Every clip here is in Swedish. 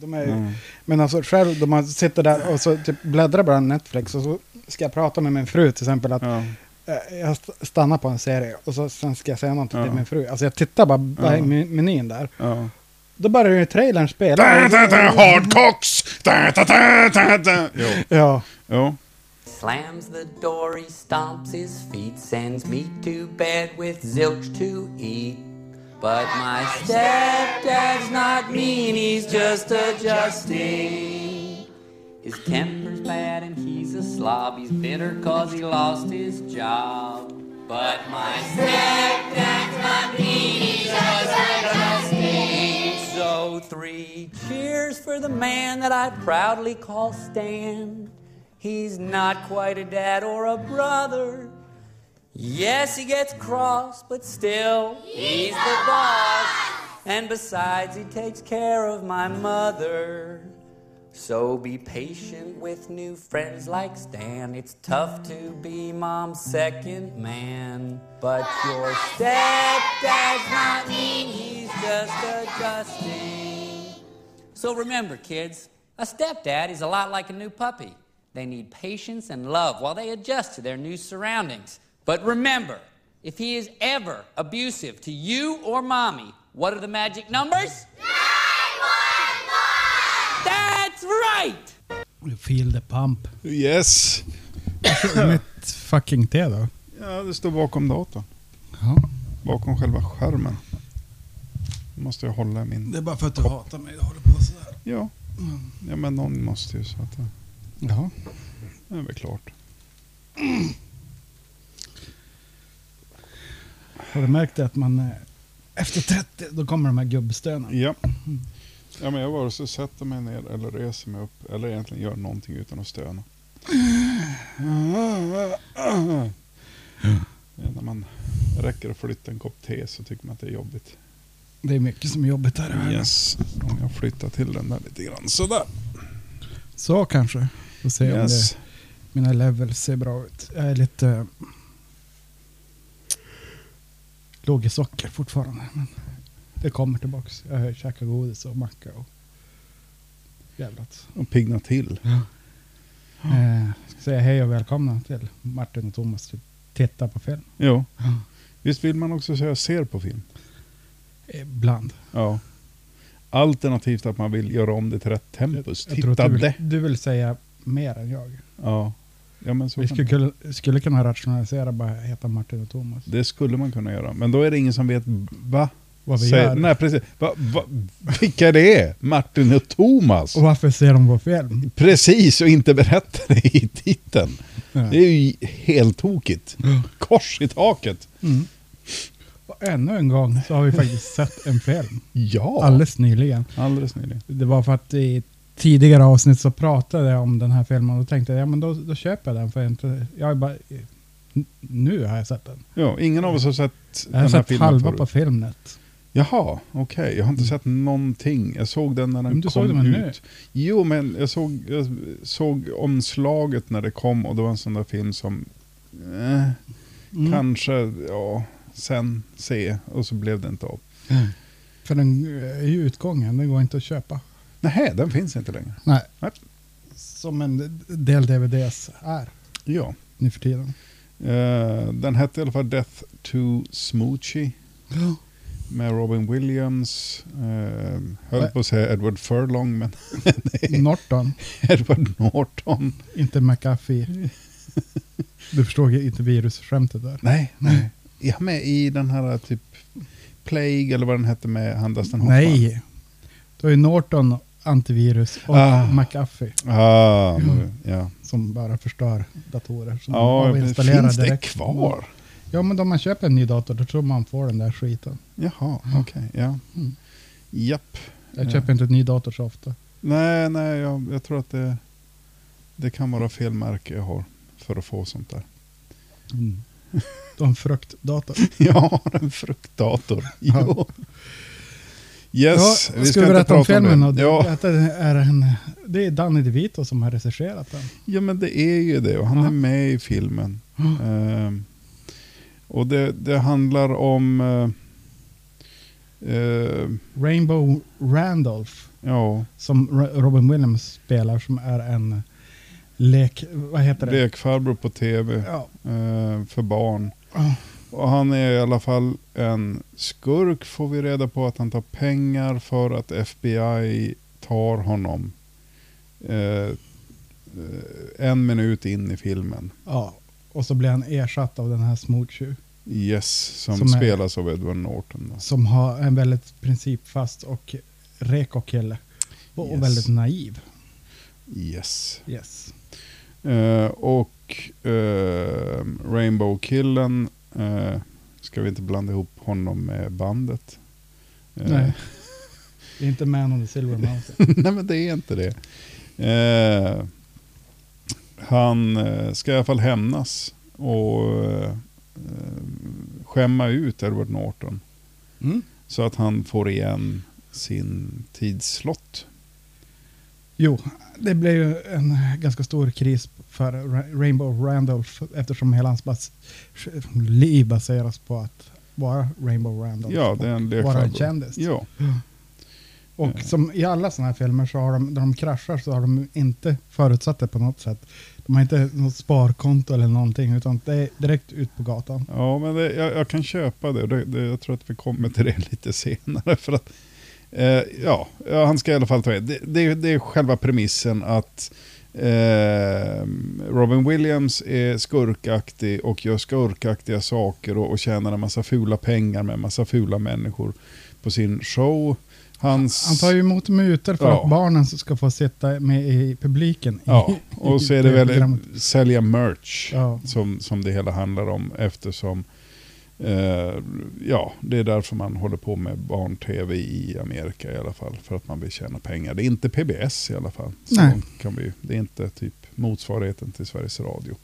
De är, ju- Mm. Men alltså själv, då man sitter där och så typ bläddrar bara Netflix och så ska jag prata med min fru till exempel att Ja. eh, jag st- stannar på en serie och så sen ska jag säga någonting Ja. till min fru. Alltså jag tittar bara, bara Ja. menyn där. Ja. Då börjar ju trailern spela. Hardcocks! Ja, Jo. Slams the door, he stomps his feet, sends me to bed with zilch to eat. But my stepdad's not mean, he's just adjusting. His temper's bad and he's a slob, he's bitter cause he lost his job. But my stepdad's not mean, he's just adjusting. So three cheers for the man that I proudly call Stan. He's not quite a dad or a brother. Yes, he gets cross, but still, he's the boss. And besides, he takes care of my mother. So be patient with new friends like Stan. It's tough to be mom's second man. But your step stepdad's not mean, he's just adjusting. So remember, kids, a stepdad is a lot like a new puppy. They need patience and love while they adjust to their new surroundings. But remember, if he is ever abusive to you or mommy, what are the magic numbers? 911! That's right! feel the pump. Yes. Mitt fucking te då. Ja, det står bakom datorn. Ja. Bakom själva skärmen. Då måste jag hålla i min... Det är bara för att du hatar mig, du håller på sådär. Ja. Mm. Ja, men någon måste ju så att det Ja. det är väl klart. Har du märkt det att man eh, efter 30, då kommer de här gubbstönen? Ja. Ja, men jag vare sig sätter mig ner eller reser mig upp eller egentligen gör någonting utan att stöna. Ja, när man räcker att flytta en kopp te så tycker man att det är jobbigt. Det är mycket som är jobbigt här i världen. Yes. Om jag flyttar till den där lite grann. Sådär. Så kanske. Får se om Yes. det, mina levels ser bra ut. Jag är lite låg i socker fortfarande. Men det kommer tillbaks. Jag har käkat godis och macka och jävlat. Och pigna till. Eh, ska säga hej och välkomna till Martin och Thomas till Titta på film. Ja. Visst vill man också säga ser på film? Ibland. Ja. Alternativt att man vill göra om det till rätt tempus. Jag tror att du Tittade. du vill säga mer än jag. Ja. Ja, men så Vi skulle, kunna- skulle kunna rationalisera bara heta Martin och Thomas. det skulle man kunna göra. Men då är det ingen som vet va? Vad vi Säg- gör. Nej, precis. Va, va, vilka det är? Martin och Thomas. Och varför ser de på film? Precis, och inte berätta det i titeln. Ja. Det är ju helt tokigt. Kors i taket. Mm. Och ännu en gång så har vi faktiskt sett en film. Ja, Alldeles nyligen. alldeles nyligen. Det var för att i tidigare avsnitt så pratade jag om den här filmen och då tänkte jag, ja men då, då köper jag den för jag inte, jag är bara, nu har jag sett den. Ja, ingen av oss har sett Jag har den här sett filmen halva förut. på Filmnet. Jaha, okej. Jag har inte sett någonting. Jag såg den när den Men du kom såg den ut. nu? Jo, men jag såg, jag såg omslaget när det kom och det var en sån där film som eh, Mm. kanske, ja, sen se och så blev det inte av. För den är ju utgången, den går inte att köpa. Nej, den finns inte längre. Nej. Nej. Som en del DVDs är Ja. nu för tiden. Eh, den hette i alla fall Death to Smoochie med Robin Williams. Uh, höll på att säga Edward Furlong, men Norton, Edward Norton. inte McAfee. Du förstår inte virusskämtet där. Nej, nej. Han med i den här typ Plague eller vad den hette med han Dustin Hoffman? Nej. Då är Norton antivirus och Ah. McAfee Ah, nu, ja. som bara förstör datorer. Som Ja, men avinstallerar finns det direkt. kvar? Ja, men om man köper en ny dator då tror man får den där skiten. Jaha, okej. ja. Mm. Japp. Jag Ja. köper inte en ny dator så ofta. Nej, nej, jag, jag tror att det, det kan vara fel märke jag har för att få sånt där. Mm. En fruktdator. Jag har en fruktdator. Jo. Yes, ja, ska vi inte berätta om filmen? det. och det, Ja, det, är en, det är Danny DeVito som har regisserat den. ja, men det är ju det. Och han Ja. är med i filmen. Ehm, och det, det handlar om... Eh, Rainbow Randolph. ja, Som Ro- Robin Williams spelar som är en lek... Vad heter det? lekfarbror på tv Ja. eh, för barn. Och han är i alla fall en skurk får vi reda på att han tar pengar för att FBI tar honom. Eh, eh, en minut in i filmen. ja. Och så blir han ersatt av den här Smoochie. Yes, som, Som är- spelas av Edward Norton. Då. Som har en väldigt principfast och reko kille. Och Yes. väldigt naiv. Yes. Yes. Eh, och eh, Rainbow-killen, eh, ska vi inte blanda ihop honom med bandet? Eh, Nej. Det är inte Man on the Silver Mountain. Nej men det är inte det. Eh, han ska i alla fall hämnas och eh, skämma ut Edward Norton. Mm. Så att han får igen sin tidslott. Jo, det blev ju en ganska stor kris för Ra- Rainbow Randolph eftersom hela hans bas liv baseras på att vara Rainbow Randolph. Ja, det är en vara en kändis. Ja, Och som i alla sådana här filmer så har de, när de kraschar så har de inte förutsatt det på något sätt. De har inte något sparkonto eller någonting utan det är direkt ut på gatan. ja men det, jag, jag kan köpa det. det, det. Jag tror att vi kommer till det lite senare. För att, eh, ja, han ska i alla fall ta. Det, det, det är själva premissen att eh, Robin Williams är skurkaktig och gör skurkaktiga saker och, och tjänar en massa fula pengar med en massa fula människor på sin show. Hans, Han tar ju emot mutor för Ja. att barnen ska få sitta med i publiken. Ja, och så är det väl sälja merch Ja. som, som det hela handlar om eftersom ja, det är därför man håller på med barn-tv i Amerika i alla fall. För att man vill tjäna pengar. Det är inte PBS i alla fall. Så Nej. Kan vi, det är inte typ motsvarigheten till Sveriges Radio.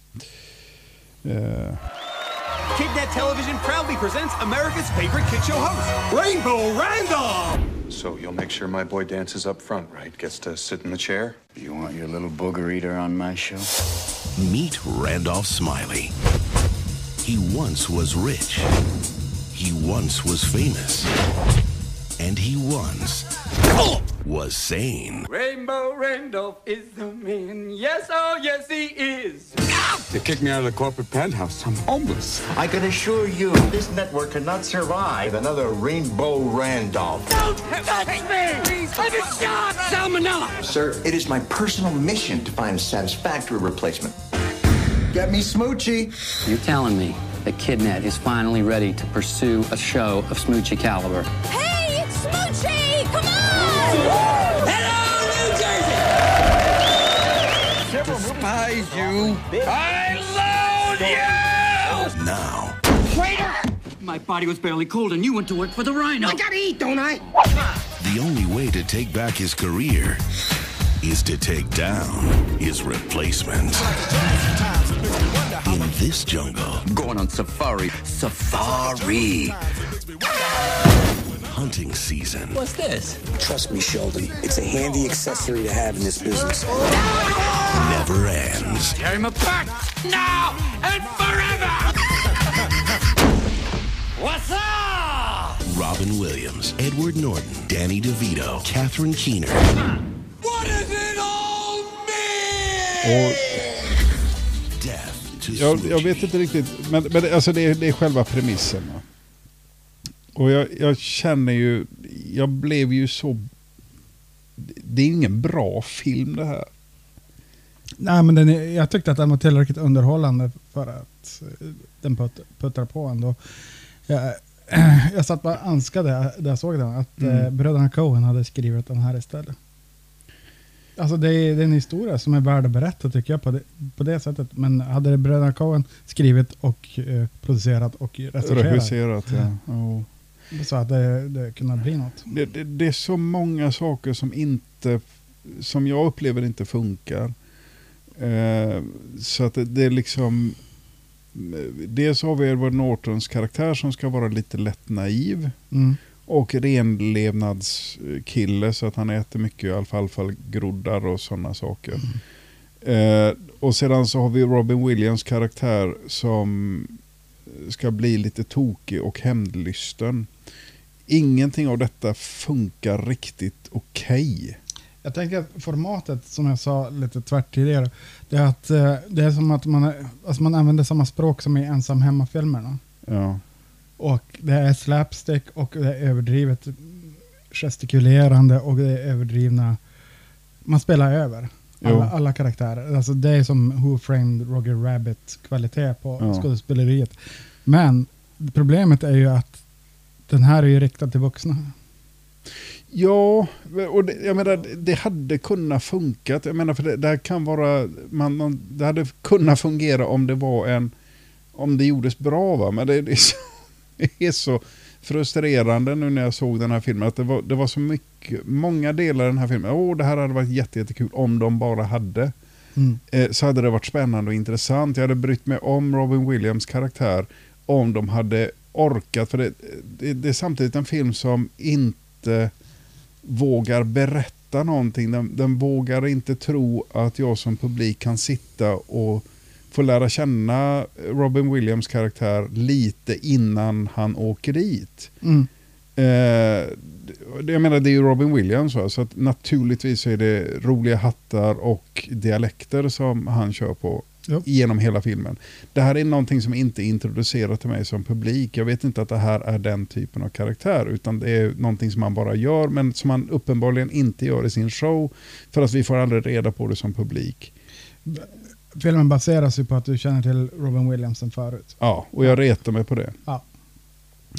Eh, KidNet Television proudly presents America's favorite kid show host, Rainbow Randolph! So you'll make sure my boy dances up front, right? Gets to sit in the chair? You want your little booger eater on my show? Meet Randolph Smiley. He once was rich. He once was famous. And he once was sane. Rainbow Randolph is the man. Yes, oh, yes, he is. They kicked me out of the corporate penthouse. I'm homeless. I can assure you, this network cannot survive another Rainbow Randolph. Don't touch me! I'm a shot! Salmonella! Sir, it is my personal mission to find a satisfactory replacement. Get me Smoochie. You're telling me that KidNet is finally ready to pursue a show of Smoochie caliber. Hey, it's Smoochie! Come on! Hello, New Jersey! Despise you. I loathe you! Now, My body was barely cold and you went to work for the Rhino. I gotta eat, don't I? the only way to take back his career is to take down his replacement. In this jungle, Going on safari. Safari. hunting season What's this? Trust me, Sheldon. It's a handy accessory to have in this business. never ends. Tear him apart! Now and forever! What's up? Robin Williams, Edward Norton, Danny DeVito, Catherine Keener, Och jag, jag vet inte riktigt, men, men alltså det, är, det är själva premissen. Och jag, jag känner ju, jag blev ju så... Det är ingen bra film det här. Nej, men den är, jag tyckte att den var tillräckligt underhållande för att eh, den putt, puttar på ändå. Jag, jag satt bara och anskade när jag såg den, att Mm. eh, bröderna Coen hade skrivit den här istället. Alltså det är, det är en historia som är värd att berätta tycker jag på det, på det sättet. Men hade det bröderna Coen skrivit och eh, producerat och regisserat Regisserat, ja. ja. så att det, det kunde bli något. Det, det, det är så många saker som inte, som jag upplever inte funkar. Eh, så att det, det är liksom, dels har vi Edward Nortons karaktär som ska vara lite lätt naiv. Mm. Och renlevnadskille så att han äter mycket alfalfa-groddar och sådana saker. Eh, och sedan så har vi Robin Williams karaktär som ska bli lite tokig och hämndlysten. ingenting av detta funkar riktigt okej. Jag tänker att formatet, som jag sa lite tvärt tidigare, det är att eh, det är som att man, alltså man använder samma språk som i ensam hemma-filmerna. Ja. Och det är slapstick och det är överdrivet gestikulerande och det är överdrivna... Man spelar över alla, alla karaktärer. Alltså det är som Who Framed Roger Rabbit kvalitet på Ja. skådespeleriet. Men problemet är ju att den här är ju riktad till vuxna. Ja, och det, jag menar, det hade kunnat funkat. Jag menar, för det, det här kan vara, man, man, det hade kunnat fungera om det var en, om det gjordes bra va, men det, det, är, så, det är så frustrerande nu när jag såg den här filmen, att det var, det var så mycket, många delar i den här filmen, åh det här hade varit jätte, jättekul om de bara hade. Mm. Eh, så hade det varit spännande och intressant. Jag hade brytt mig om Robin Williams karaktär om de hade orkat. För det, det, det är samtidigt en film som inte vågar berätta någonting. Den, den vågar inte tro att jag som publik kan sitta och få lära känna Robin Williams karaktär lite innan han åker dit. Mm. Eh, jag menar det är ju Robin Williams va? så att naturligtvis är det roliga hattar och dialekter som han kör på Jo. genom hela filmen. Det här är någonting som inte är introducerat till mig som publik. Jag vet inte att det här är den typen av karaktär utan det är någonting som man bara gör men som man uppenbarligen inte gör i sin show för att vi får aldrig reda på det som publik. Filmen baseras ju på att du känner till Robin Williams sen förut. Ja, och jag retar mig på det. Ja.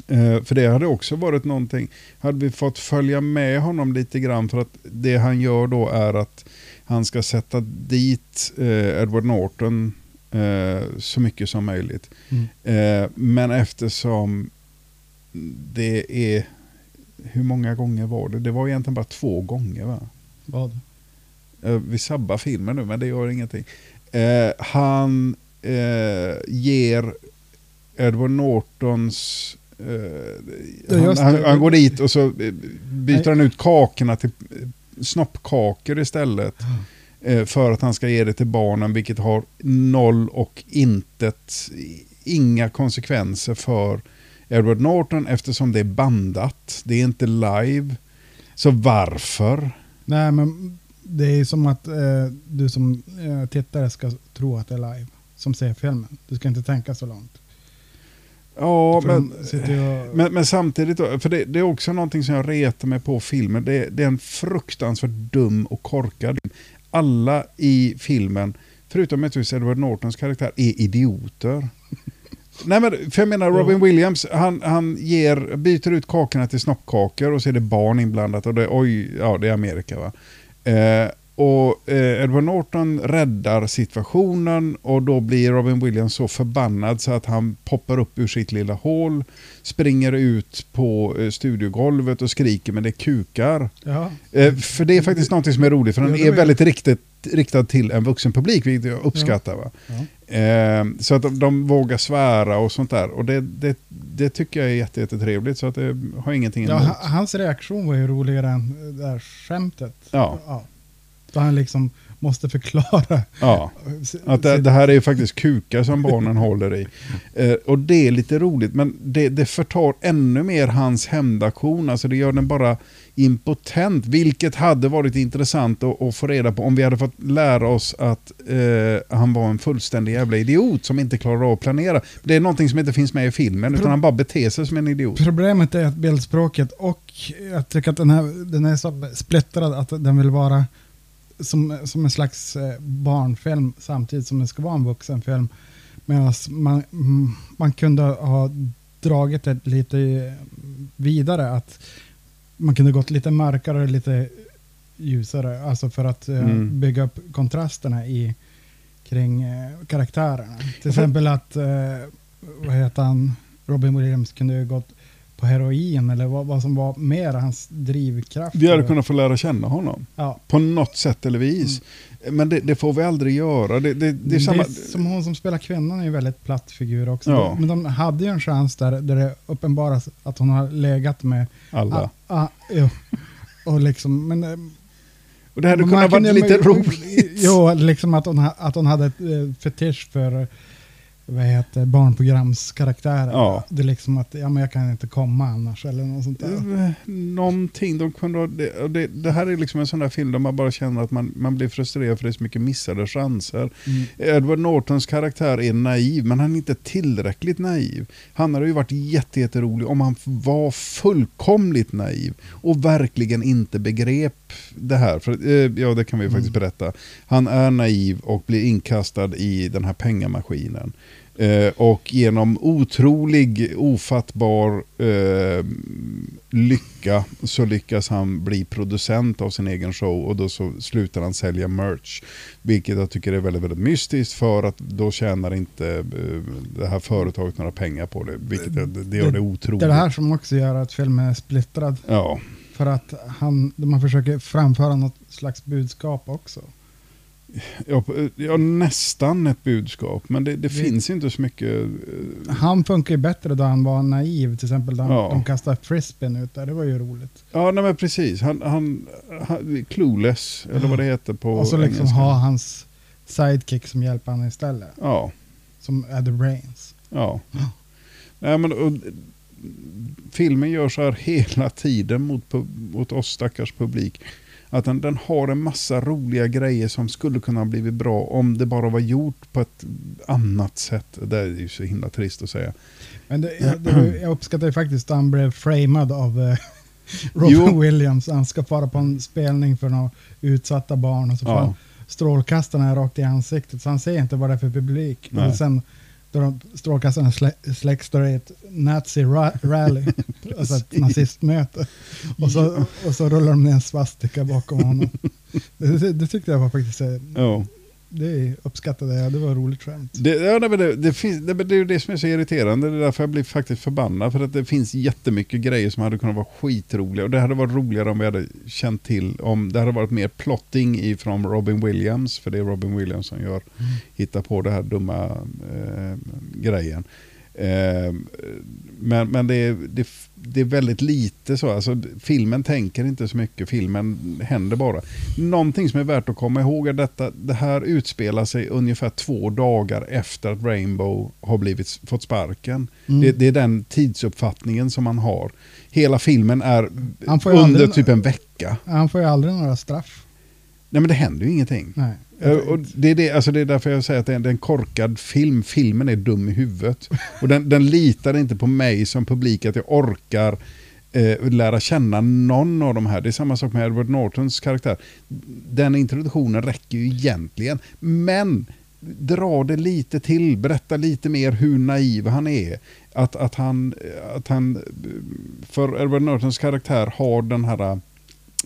Eh, för det hade också varit någonting, hade vi fått följa med honom lite grann för att det han gör då är att han ska sätta dit eh, Edward Norton eh, så mycket som möjligt. Mm. Eh, men eftersom det är, hur många gånger var det? Det var egentligen bara två gånger va? Vad? Eh, vi sabbar filmen nu, men det gör ingenting. Eh, han eh, ger Edward Nortons... Eh, han, han, han går dit och så eh, byter han ut kakorna till eh, snoppkakor istället. Eh, för att han ska ge det till barnen, vilket har noll och intet, inga konsekvenser för Edward Norton eftersom det är bandat. Det är inte live. Så varför? Nej, men det är som att eh, du som eh, tittare ska tro att det är live. Som ser filmen. Du ska inte tänka så långt. Ja, men, och- men, men samtidigt, då, för det, det är också någonting som jag retar mig på filmen. Det, det är en fruktansvärt dum och korkad. Alla i filmen, förutom möjligtvis Edward Nortons karaktär, är idioter. Nej, men, för jag menar Robin Williams, han, han ger, byter ut kakorna till snoppkakor och så är det barn inblandat och det, oj, ja det är Amerika va. Eh, och eh, Edward Norton räddar situationen och då blir Robin Williams så förbannad så att han poppar upp ur sitt lilla hål, springer ut på eh, studiogolvet och skriker men det kukar. Ja. Eh, för det är faktiskt någonting som är roligt, för den Ja, är var- väldigt riktigt, riktad till en vuxen publik, vilket jag uppskattar. Va? Ja. Eh, så att de, de vågar svära och sånt där. Och det, det, det tycker jag är jätte, jättetrevligt, så att det har ingenting Ja, emot. ha- hans reaktion var ju roligare än det där skämtet. Ja. Då han liksom måste förklara. Ja, att det, det här är ju faktiskt kukar som barnen håller i. Eh, och det är lite roligt, men det, det förtar ännu mer hans hämndaktion. Alltså det gör den bara impotent, vilket hade varit intressant att, att få reda på om vi hade fått lära oss att eh, han var en fullständig jävla idiot som inte klarar av att planera. Det är någonting som inte finns med i filmen, utan han bara beter sig som en idiot. Problemet är att bildspråket och jag tycker att den, här, den är så splittrad att den vill vara som, som en slags eh, barnfilm samtidigt som den ska vara en vuxenfilm. Medan man, mm, man kunde ha dragit det lite vidare. Att man kunde gått lite mörkare, lite ljusare. Alltså för att eh, Mm. bygga upp kontrasterna i, kring eh, karaktärerna. Till exempel att, eh, vad heter han, Robin Williams kunde ju gått på heroin eller vad, vad som var mer hans drivkraft. Vi hade kunnat få lära känna honom. Ja. På något sätt eller vis. Men det, det får vi aldrig göra. Det, det, det är samma... som hon som spelar kvinnan är ju väldigt platt figur också. Ja. Men de hade ju en chans där, där det uppenbaras att hon har legat med Alla. Ah, ah, jo. Och liksom, men... eh, Och det hade kunnat varit lite roligt. Jo, liksom att hon, att hon hade eh, fetisch för, vad heter barnprogramskaraktärer. Ja. Det är liksom att ja, men jag kan inte komma annars eller något sånt där. Eh, Någonting, de kunde det, det, det här är liksom en sån där film där man bara känner att man, man blir frustrerad för det är så mycket missade chanser. Mm. Edward Nortons karaktär är naiv, men han är inte tillräckligt naiv. Han hade ju varit jätte, jätterolig om han var fullkomligt naiv och verkligen inte begrep det här. För, eh, ja, det kan vi faktiskt berätta. Han är naiv och blir inkastad i den här pengamaskinen. Eh, och genom otrolig, ofattbar eh, lycka så lyckas han bli producent av sin egen show och då så slutar han sälja merch. Vilket jag tycker är väldigt, väldigt mystiskt för att då tjänar inte eh, det här företaget några pengar på det. Vilket det, det gör det otroligt. Det är det här som också gör att filmen är splittrad. Ja, För att han, man försöker framföra något slags budskap också. Ja, ja, nästan ett budskap. Men det, det finns inte så mycket. eh, Han funkar ju bättre då han var naiv, till exempel då han, Ja. de kastade frisbeen ut där. Det var ju roligt. Ja, nej men precis. Han, han, han clueless, eller vad det heter på och så liksom engelska. ha hans sidekick som hjälper honom istället. Ja, Som är the brains. ja. Nej, men, och, filmen gör så här hela tiden mot, mot oss stackars publik. Att den, den har en massa roliga grejer som skulle kunna ha blivit bra om det bara var gjort på ett annat sätt. Det är ju så himla trist att säga. Men det, jag, det jag uppskattar ju faktiskt att han blev framad av eh, Robin. Williams. Han ska fara på en spelning för några utsatta barn och så får Ja. han strålkastarna rakt i ansiktet så han ser inte vad det är för publik. Nej. Och sen då de strålkastarna slä, släcks då är det ett nazi-rally, alltså ett nazistmöte. Och så, och så rullar de ner en svastika bakom honom. Det, det, det tyckte jag var faktiskt, Ja. Det uppskattade jag, det var roligt skämt. Det, ja, nej, men det, det, finns, det, det är ju det som är så irriterande. Det är därför jag blir faktiskt förbannad. För att det finns jättemycket grejer som hade kunnat vara skitroliga. Och det hade varit roligare om vi hade känt till. Om det hade varit mer plotting ifrån Robin Williams. För det är Robin Williams som gör, hittar på det här dumma eh, grejen. Eh, men men det, är, det, det är väldigt lite så. Alltså, filmen tänker inte så mycket. Filmen händer bara. Någonting som är värt att komma ihåg är detta. Det här utspelar sig ungefär två dagar efter att Rainbow har blivit, fått sparken. Mm. Det, det är den tidsuppfattningen som man har. Hela filmen är under aldrig- typ en vecka. Han får ju aldrig några straff. Nej men det händer ju ingenting. Nej. Eh, Och det, är det, alltså det är därför jag säger att det är en, det är en korkad film. Filmen är dum i huvudet. Och den, den litar inte på mig som publik att jag orkar eh, lära känna någon av de här. Det är samma sak med Edward Nortons karaktär. Den introduktionen räcker ju egentligen. Men dra det lite till, berätta lite mer hur naiv han är. Att, att, han, att han, för Edward Nortons karaktär har den här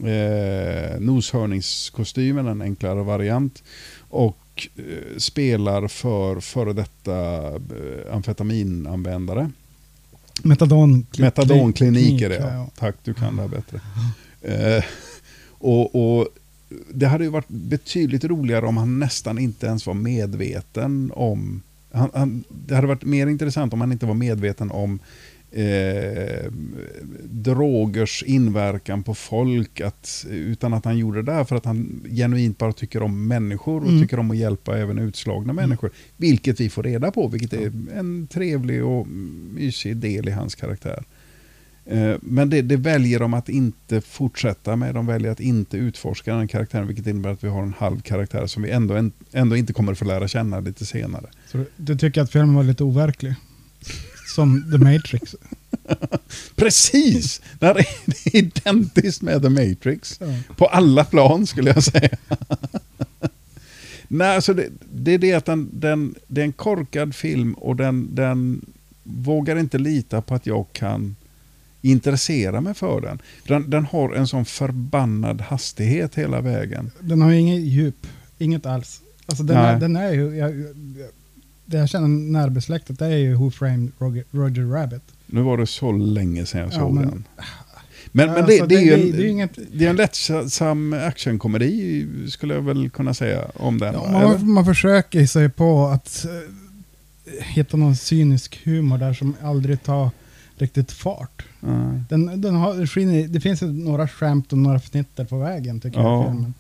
eh, noshörningskostymen, en enklare variant. Och eh, spelar för före detta eh, amfetaminanvändare. Metadon Metadonkliniker, klinik, ja. ja. Tack, du kan det här bättre. Eh, och, och det hade ju varit betydligt roligare om han nästan inte ens var medveten om... Han, han, det hade varit mer intressant om han inte var medveten om eh, drogers inverkan på folk. Att, utan att han gjorde det där för att han genuint bara tycker om människor och Mm. tycker om att hjälpa även utslagna människor. Vilket vi får reda på, vilket är en trevlig och mysig del i hans karaktär. Eh, Men det, det väljer de att inte fortsätta med. De väljer att inte utforska den karaktären, vilket innebär att vi har en halv karaktär som vi ändå, ändå inte kommer få lära känna lite senare. Så du, du tycker att filmen var lite overklig? Som The Matrix? Precis! Det här är identiskt med The Matrix. Ja. På alla plan skulle jag säga. Nej, alltså det, det är det att den, den, det är en korkad film och den, den vågar inte lita på att jag kan intressera mig för den. Den, den har en sån förbannad hastighet hela vägen. Den har inget djup, inget alls. Alltså den, Nej. är, den är ju, jag, det jag känner närbesläktat det är ju Who Framed Roger, Roger Rabbit. Nu var det så länge sedan jag Ja, såg men- den. Men, men Alltså, det, det, är ju en, det är inget- det är en lättsam actionkomedi skulle jag väl kunna säga om den. Ja, man, man försöker sig på att eh, hitta någon cynisk humor där som aldrig tar riktigt fart. Ja. Den, den har, det finns några skämt och några fnitter på vägen tycker jag. Ja. i filmen.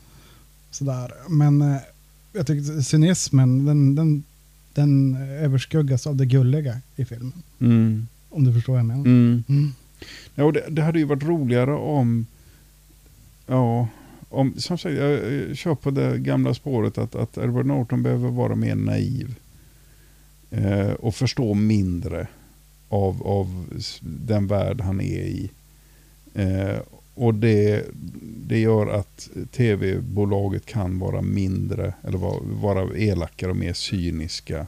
Sådär. Men eh, jag tycker cynismen, den, den den överskuggas av det gulliga i filmen. Mm. Om du förstår vad jag menar. Mm. Mm. Ja, det, det hade ju varit roligare om, ja, om, som sagt, jag, jag kör på det gamla spåret att, att Edward Norton behöver vara mer naiv. Eh, och förstå mindre av, av den värld han är i. Eh, och det, det gör att tv-bolaget kan vara mindre, eller vara, vara elakare och mer cyniska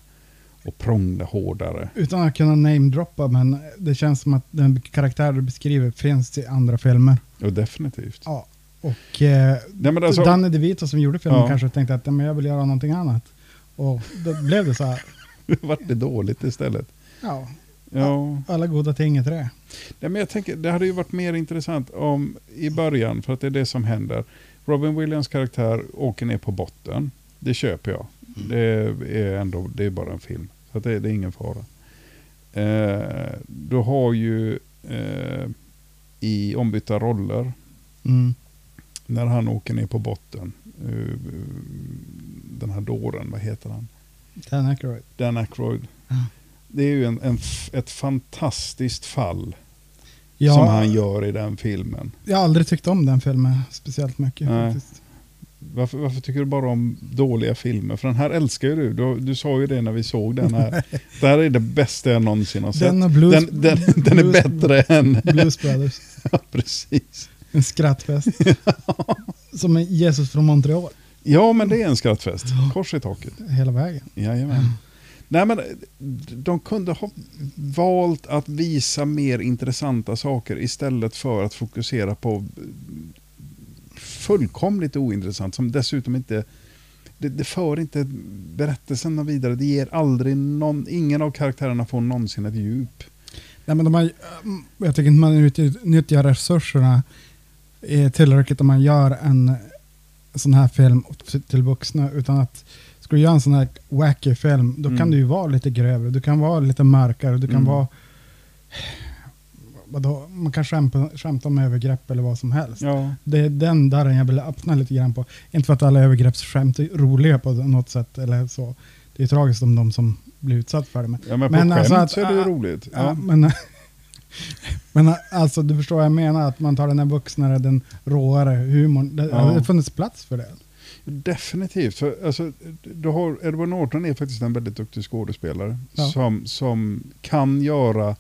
och prångla hårdare. Utan att kunna namedroppa, men det känns som att den karaktär du beskriver finns i andra filmer. Och definitivt. Ja. Och eh, Nej, men alltså- Danny DeVito som gjorde filmen Ja. kanske tänkte att "Ja, men jag vill göra någonting annat. Och då blev det så här. Vart det dåligt istället. Ja, Ja. alla goda ting är tre. Nej, men jag tänker, det hade ju varit mer intressant om i början, för att det är det som händer. Robin Williams karaktär åker ner på botten. Det köper jag. Det är ändå det är bara en film. Så det, det är ingen fara. Eh, du har ju eh, i ombytta roller, Mm. när han åker ner på botten, eh, den här dåren, vad heter han? Dan Aykroyd. Dan Aykroyd. Det är ju en, en, ett fantastiskt fall Ja. som han gör i den filmen. Jag har aldrig tyckt om den filmen speciellt mycket. Varför, varför tycker du bara om dåliga filmer? För den här älskar ju du. Du, du sa ju det när vi såg den här. det här är det bästa jag någonsin har sett. Den Blues- den, den, den är Blues- bättre än... Blues Brothers. ja, precis. En skrattfest. som Jesus från Montreal. Ja, men det är en skrattfest. Kors i taket. Hela vägen. Jajamän. Nej, men de kunde ha valt att visa mer intressanta saker istället för att fokusera på fullkomligt ointressant som dessutom inte det, det för inte berättelsen någon vidare. Det ger aldrig någon, ingen av karaktärerna får någonsin ett djup. Nej, men de har, um, jag tycker inte man utnyttjar resurserna eh, tillräckligt om man gör en sån här film till vuxna. Utan att skulle du göra en sån här wacky film, då Mm. kan du ju vara lite grövre. Du kan vara lite mörkare. Du kan Mm. vara... Vadå? Man kan skämta, skämta om övergrepp eller vad som helst. Ja. Det är den dörren jag vill öppna lite grann på. Inte för att alla övergreppsskämt är roliga på något sätt eller så. Det är tragiskt om de som blir utsatt för det. Men, Ja, men på skämt så är det ju roligt. Ja. Ja. men, men alltså, du förstår vad jag menar, att man tar den här vuxnare, den råare humorn. Det Ja. hade det funnits plats för det. Definitivt. För, alltså, du har, Edward Norton är faktiskt en väldigt duktig skådespelare Ja. som, som kan göra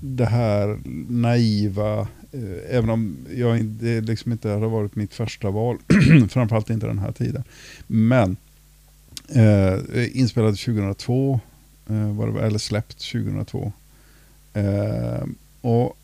det här naiva, eh, även om jag det liksom inte hade varit mitt första val, framförallt inte den här tiden. Men eh, inspelad 2002, eh, var det, eller släppt 2002. Eh, och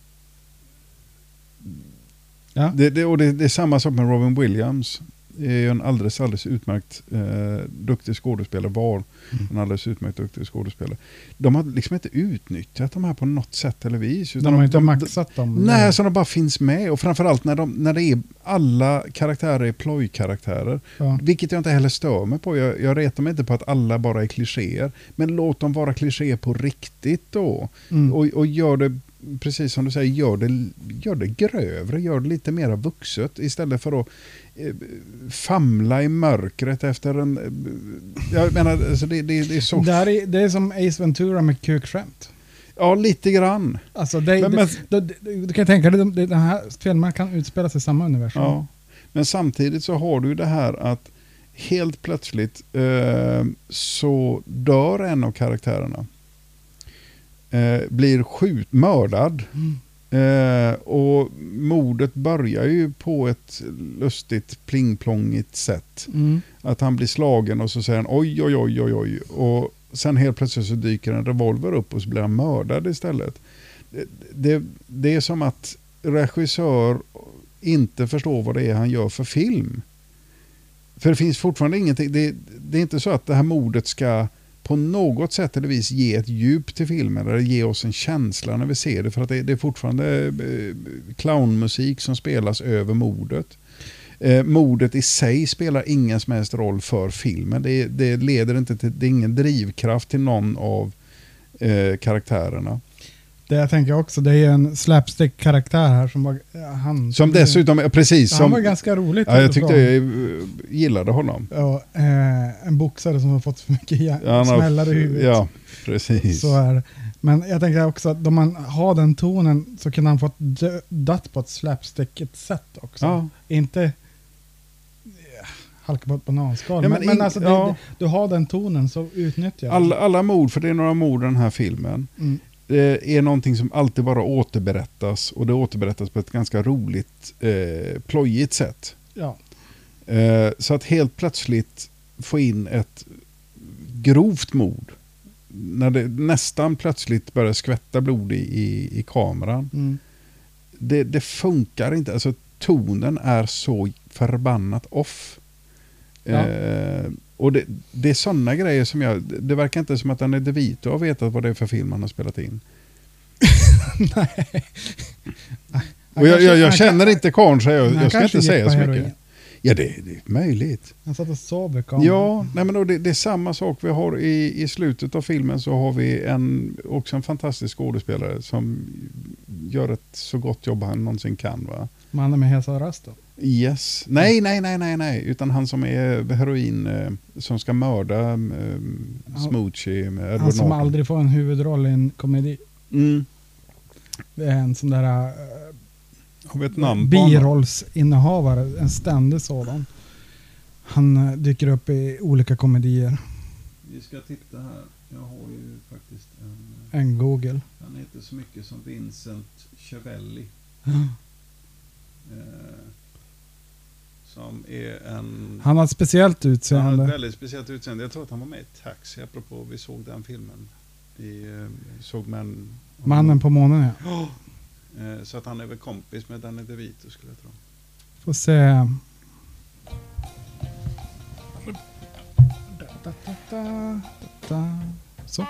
Ja. det, det, och det, det är samma sak med Robin Williams. Är ju en alldeles, alldeles utmärkt eh, duktig skådespelare. Var en alldeles utmärkt duktig skådespelare. De har liksom inte utnyttjat de här på något sätt eller vis. De har inte maxat dem. Nej, så de bara finns med. Och framförallt när, de, när det är alla karaktärer är plojkaraktärer. Ja. Vilket jag inte heller stör mig på. Jag, jag retar mig inte på att alla bara är klichéer. Men låt dem vara klichéer på riktigt då. Mm. Och, och gör det, precis som du säger, gör det, gör det grövre. Gör det lite mer vuxet. Istället för att famla i mörkret efter en... Jag menar, alltså det, det, det är så... Det, är, det är som Ace Ventura med kukskämt. Ja, lite grann. Alltså det, Men- men- det, det, du kan tänka dig, det- den här filmen kan utspela sig i samma universum. Ja. Men samtidigt så har du det här att helt plötsligt eh, så dör en av karaktärerna. Eh, blir skjut, mördad. Eh, och mordet börjar ju på ett lustigt plingplongigt sätt. Mm. Att han blir slagen och så säger han oj, oj, oj, oj, oj. Och sen helt plötsligt så dyker en revolver upp och så blir han mördad istället. Det, det, det är som att regissör inte förstår vad det är han gör för film. För det finns fortfarande ingenting, det, det är inte så att det här mordet ska på något sätt eller vis ge ett djup till filmen eller ge oss en känsla när vi ser det. För att det, det är fortfarande eh, clownmusik som spelas över mordet. Eh, mordet i sig spelar ingen som helst roll för filmen. Det, det leder inte till, det är ingen drivkraft till någon av eh, karaktärerna. Det jag tänker också, det är en slapstick-karaktär här som var... Han, Som dessutom, ja, precis. Han Som, var ganska rolig. ja, jag tyckte jag eh, gillade honom. Ja, eh, en boxare som har fått för mycket Ja, han smällar i huvudet. Ja, precis. Så är det. Men jag tänker också att om man har den tonen så kan han fått dö, dött på ett slapstickigt sätt också. Ja. Inte eh, halka på ett bananskal. Ja, men men men in- alltså, det, ja. det, du har den tonen så utnyttja den. Alla, alla mord, för det är några mord i den här filmen, Mm. Det är någonting som alltid bara återberättas och det återberättas på ett ganska roligt, eh, plojigt sätt. Ja. Eh, så att helt plötsligt få in ett grovt mord, när det nästan plötsligt börjar skvätta blod i, i, i kameran, Mm. det, det funkar inte. Alltså tonen är så förbannat off. Ja. Eh, och det, det är sådana grejer som jag... Det verkar inte som att Danny DeVito har vetat vad det är för film han har spelat in. Nej. Han Och jag, jag, jag han känner inte karln så jag, han jag ska inte säga så mycket. Ja, det, det är möjligt. Han satt och sov i kameran. Ja, nej men det, det är samma sak vi har i, i slutet av filmen så har vi en, också en fantastisk skådespelare som gör ett så gott jobb han någonsin kan. Va? Mannen med hesa rösten. Yes. Nej, nej, nej, nej, nej. Utan han som är heroin, eh, som ska mörda eh, Smoochie med Edward Han som Norton. aldrig får en huvudroll i en komedi. Mm. Det är en sån där honom? birollsinnehavare, en ständig sådan. Han eh, dyker upp i olika komedier. Vi ska titta här. Jag har ju faktiskt en... En Google. Han heter så mycket som Vincent Chiavelli. Eh, som är en... Han har ett speciellt Han har utseende. ett väldigt speciellt utseende. Jag tror att han var med i Taxi, apropå vi såg den filmen. Vi eh, såg män... Mannen på månen ja. Eh, Så att han är väl kompis med Danny DeVito skulle jag tro. Får se. Så.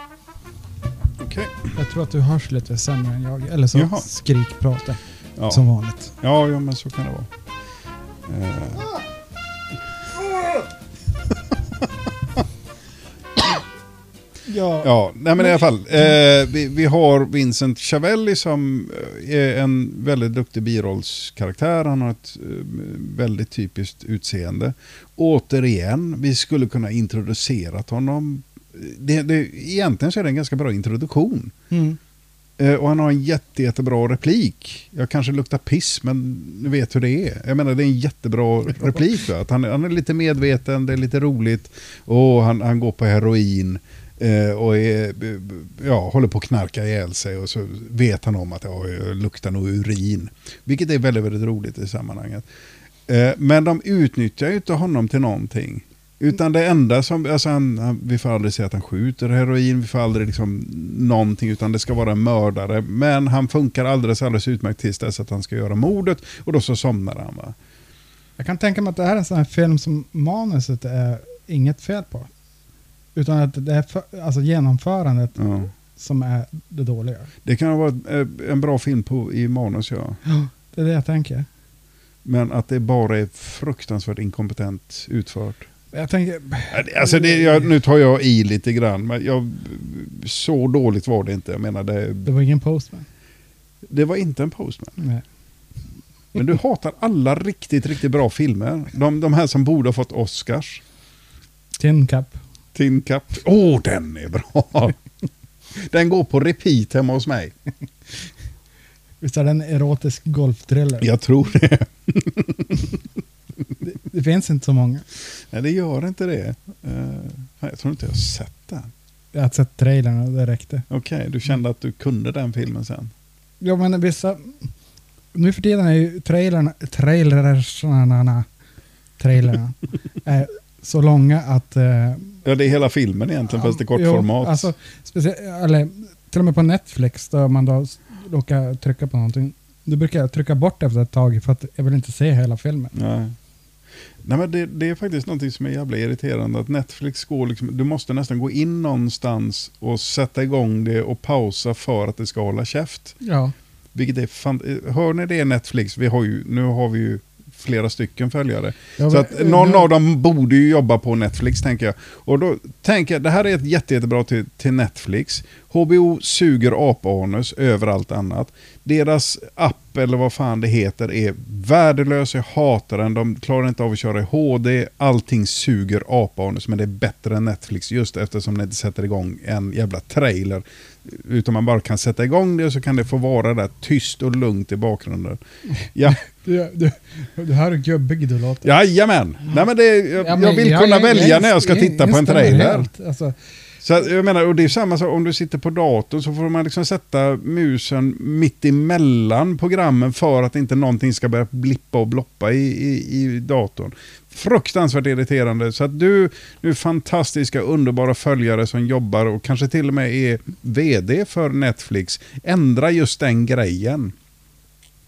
Okej. Jag tror att du hörs lite sämre än jag. Eller så Jaha. skrikpratar. Ja. Som vanligt. Ja, ja, men så kan det vara. Eh, Ja. Ja, nej men i alla fall. Eh, vi, vi har Vincent Chiavelli som eh, är en väldigt duktig birollskaraktär. Han har ett eh, väldigt typiskt utseende. Återigen, vi skulle kunna introducera honom. Det, det, egentligen så är det en ganska bra introduktion. Mm. Eh, och han har en jätte, jättebra replik. Jag kanske luktar piss, men ni vet hur det är. Jag menar, det är en jättebra replik. Va? Att han, han är lite medveten, det är lite roligt. Och han, han går på heroin. Eh, och är, ja, håller på att knarka ihjäl sig. Och så vet han om att ja, jag luktar nog urin. Vilket är väldigt, väldigt roligt i sammanhanget. Eh, men de utnyttjar ju inte honom till någonting. Utan det enda som, alltså han, vi får aldrig se att han skjuter heroin, vi får aldrig liksom någonting, utan det ska vara en mördare. Men han funkar alldeles, alldeles utmärkt tills dess att han ska göra mordet och då så somnar han. Va? Jag kan tänka mig att det här är en sån här film som manuset är inget fel på. Utan att det är för, alltså genomförandet Ja. som är det dåliga. Det kan vara eh, en bra film på, i manus, ja. Det är det jag tänker. Men att det bara är fruktansvärt inkompetent utfört. Jag tänker... Alltså det, jag, nu tar jag i lite grann, men jag, så dåligt var det inte. Jag menar, det, Det var ingen postman. det var inte en postman. Nej. Men du hatar alla riktigt, riktigt bra filmer. De, de här som borde ha fått Oscars. Tin Cup. Tin Cup. Åh, oh, den är bra! Den går på repeat hemma hos mig. Visst är det en erotisk golfthriller? Jag tror det. Det, det finns inte så många. Nej, det gör inte det. Uh, jag tror inte jag har sett den. Jag har sett trailern och det räckte. Okej, du kände att du kunde den filmen sen? Ja men vissa... Nu för tiden är ju trailerna, trailersarna, trailerna är så långa att... eh, Ja, det är hela filmen egentligen, fast i kortformat. Alltså, eller, till och med på Netflix, då man då råkar trycka på någonting. Då brukar jag trycka bort efter ett tag för att jag vill inte se hela filmen. Nej. Nej, men det, det är faktiskt någonting som är jävla irriterande. Att Netflix går liksom, du måste nästan gå in någonstans och sätta igång det och pausa för att det ska hålla käft. Ja. Vilket är fan, hör ni det Netflix? Vi har ju, nu har vi ju flera stycken följare. Ja, så att någon nu- av dem borde ju jobba på Netflix tänker jag. Och då tänker jag, det här är ett jätte, jättebra till, till Netflix. HBO suger apanus över allt annat. Deras app, eller vad fan det heter, är värdelös. Jag hatar den. De klarar inte av att köra i HD. Allting suger apanus, men det är bättre än Netflix just eftersom det inte sätter igång en jävla trailer. Utan man bara kan sätta igång det och så kan det få vara där tyst och lugnt i bakgrunden. Ja, Du, du, du här är gubbig du låter. jajamän. Nej, men det, jag, Ja, men jag vill jag- kunna jag- välja jag när jag ska inst- titta på en trailer. helt. Alltså, Så jag menar, och det är samma sak om du sitter på datorn så får man liksom sätta musen mitt emellan programmen för att inte någonting ska börja blippa och bloppa i, i, i datorn. Fruktansvärt irriterande. Så att du, du fantastiska, underbara följare som jobbar och kanske till och med är vd för Netflix. Ändra just den grejen.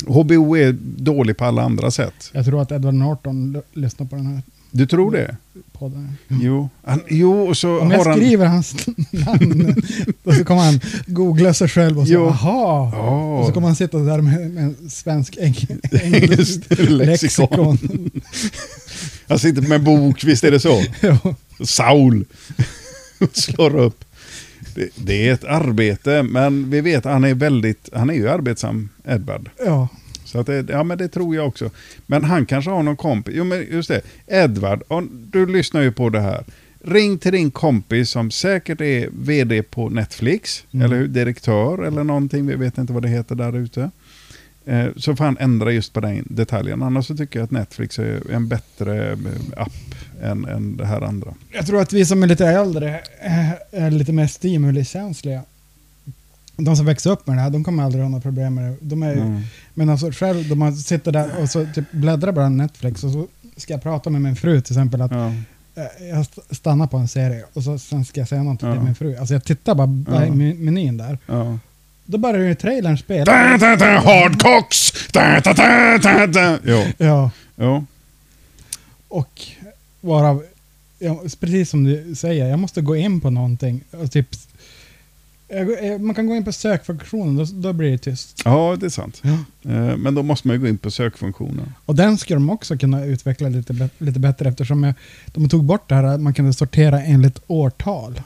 HBO är dålig på alla andra sätt. jag tror att Edward Norton lyssnar på den här Du tror det? podden. Jo, han, jo och så Om har jag han... skriver hans namn, då så kommer han googla sig själv och så, Jo. aha. Ja. Och så kommer han sitta där med, med en svensk eng- engelsk lexikon. Han sitter med en bok, visst är det så? Ja. Saul. Slår upp. Det, det är ett arbete, men vi vet att han är väldigt, han är ju arbetsam, Edvard. ja. Så att det, ja, men det tror jag också. Men han kanske har någon kompis. Jo, men just det. Edvard, du lyssnar ju på det här. Ring till din kompis som säkert är vd på Netflix, Mm. eller hur? Direktör eller någonting. Vi vet inte vad det heter där ute. Eh, Så får han ändra just på den detaljen. Annars så tycker jag att Netflix är en bättre eh, app än, än det här andra. Jag tror att vi som är lite äldre eh, är lite mer stimulikänsliga. De som växer upp med det här, de kommer aldrig ha några problem med det. De är, Mm. Men alltså själv, de man sitter där och så typ bläddrar bara Netflix och så ska jag prata med min fru till exempel att Ja. eh, jag st- stannar på en serie och så sen ska jag säga någonting Ja. till min fru. Alltså jag tittar bara, i Ja. men- menyn där. Ja. Då börjar ju trailern spela. Da, da, da, hardcocks! Da, da, da, da, da. Jo. Ja, Jo. och varav, ja, precis som du säger, jag måste gå in på någonting. Och typ, jag, man kan gå in på sökfunktionen, då, då blir det tyst. Ja, det är sant. Ja. Eh, Men då måste man ju gå in på sökfunktionen. Och den ska de också kunna utveckla lite, lite bättre eftersom jag, de tog bort det här att man kunde sortera enligt årtal.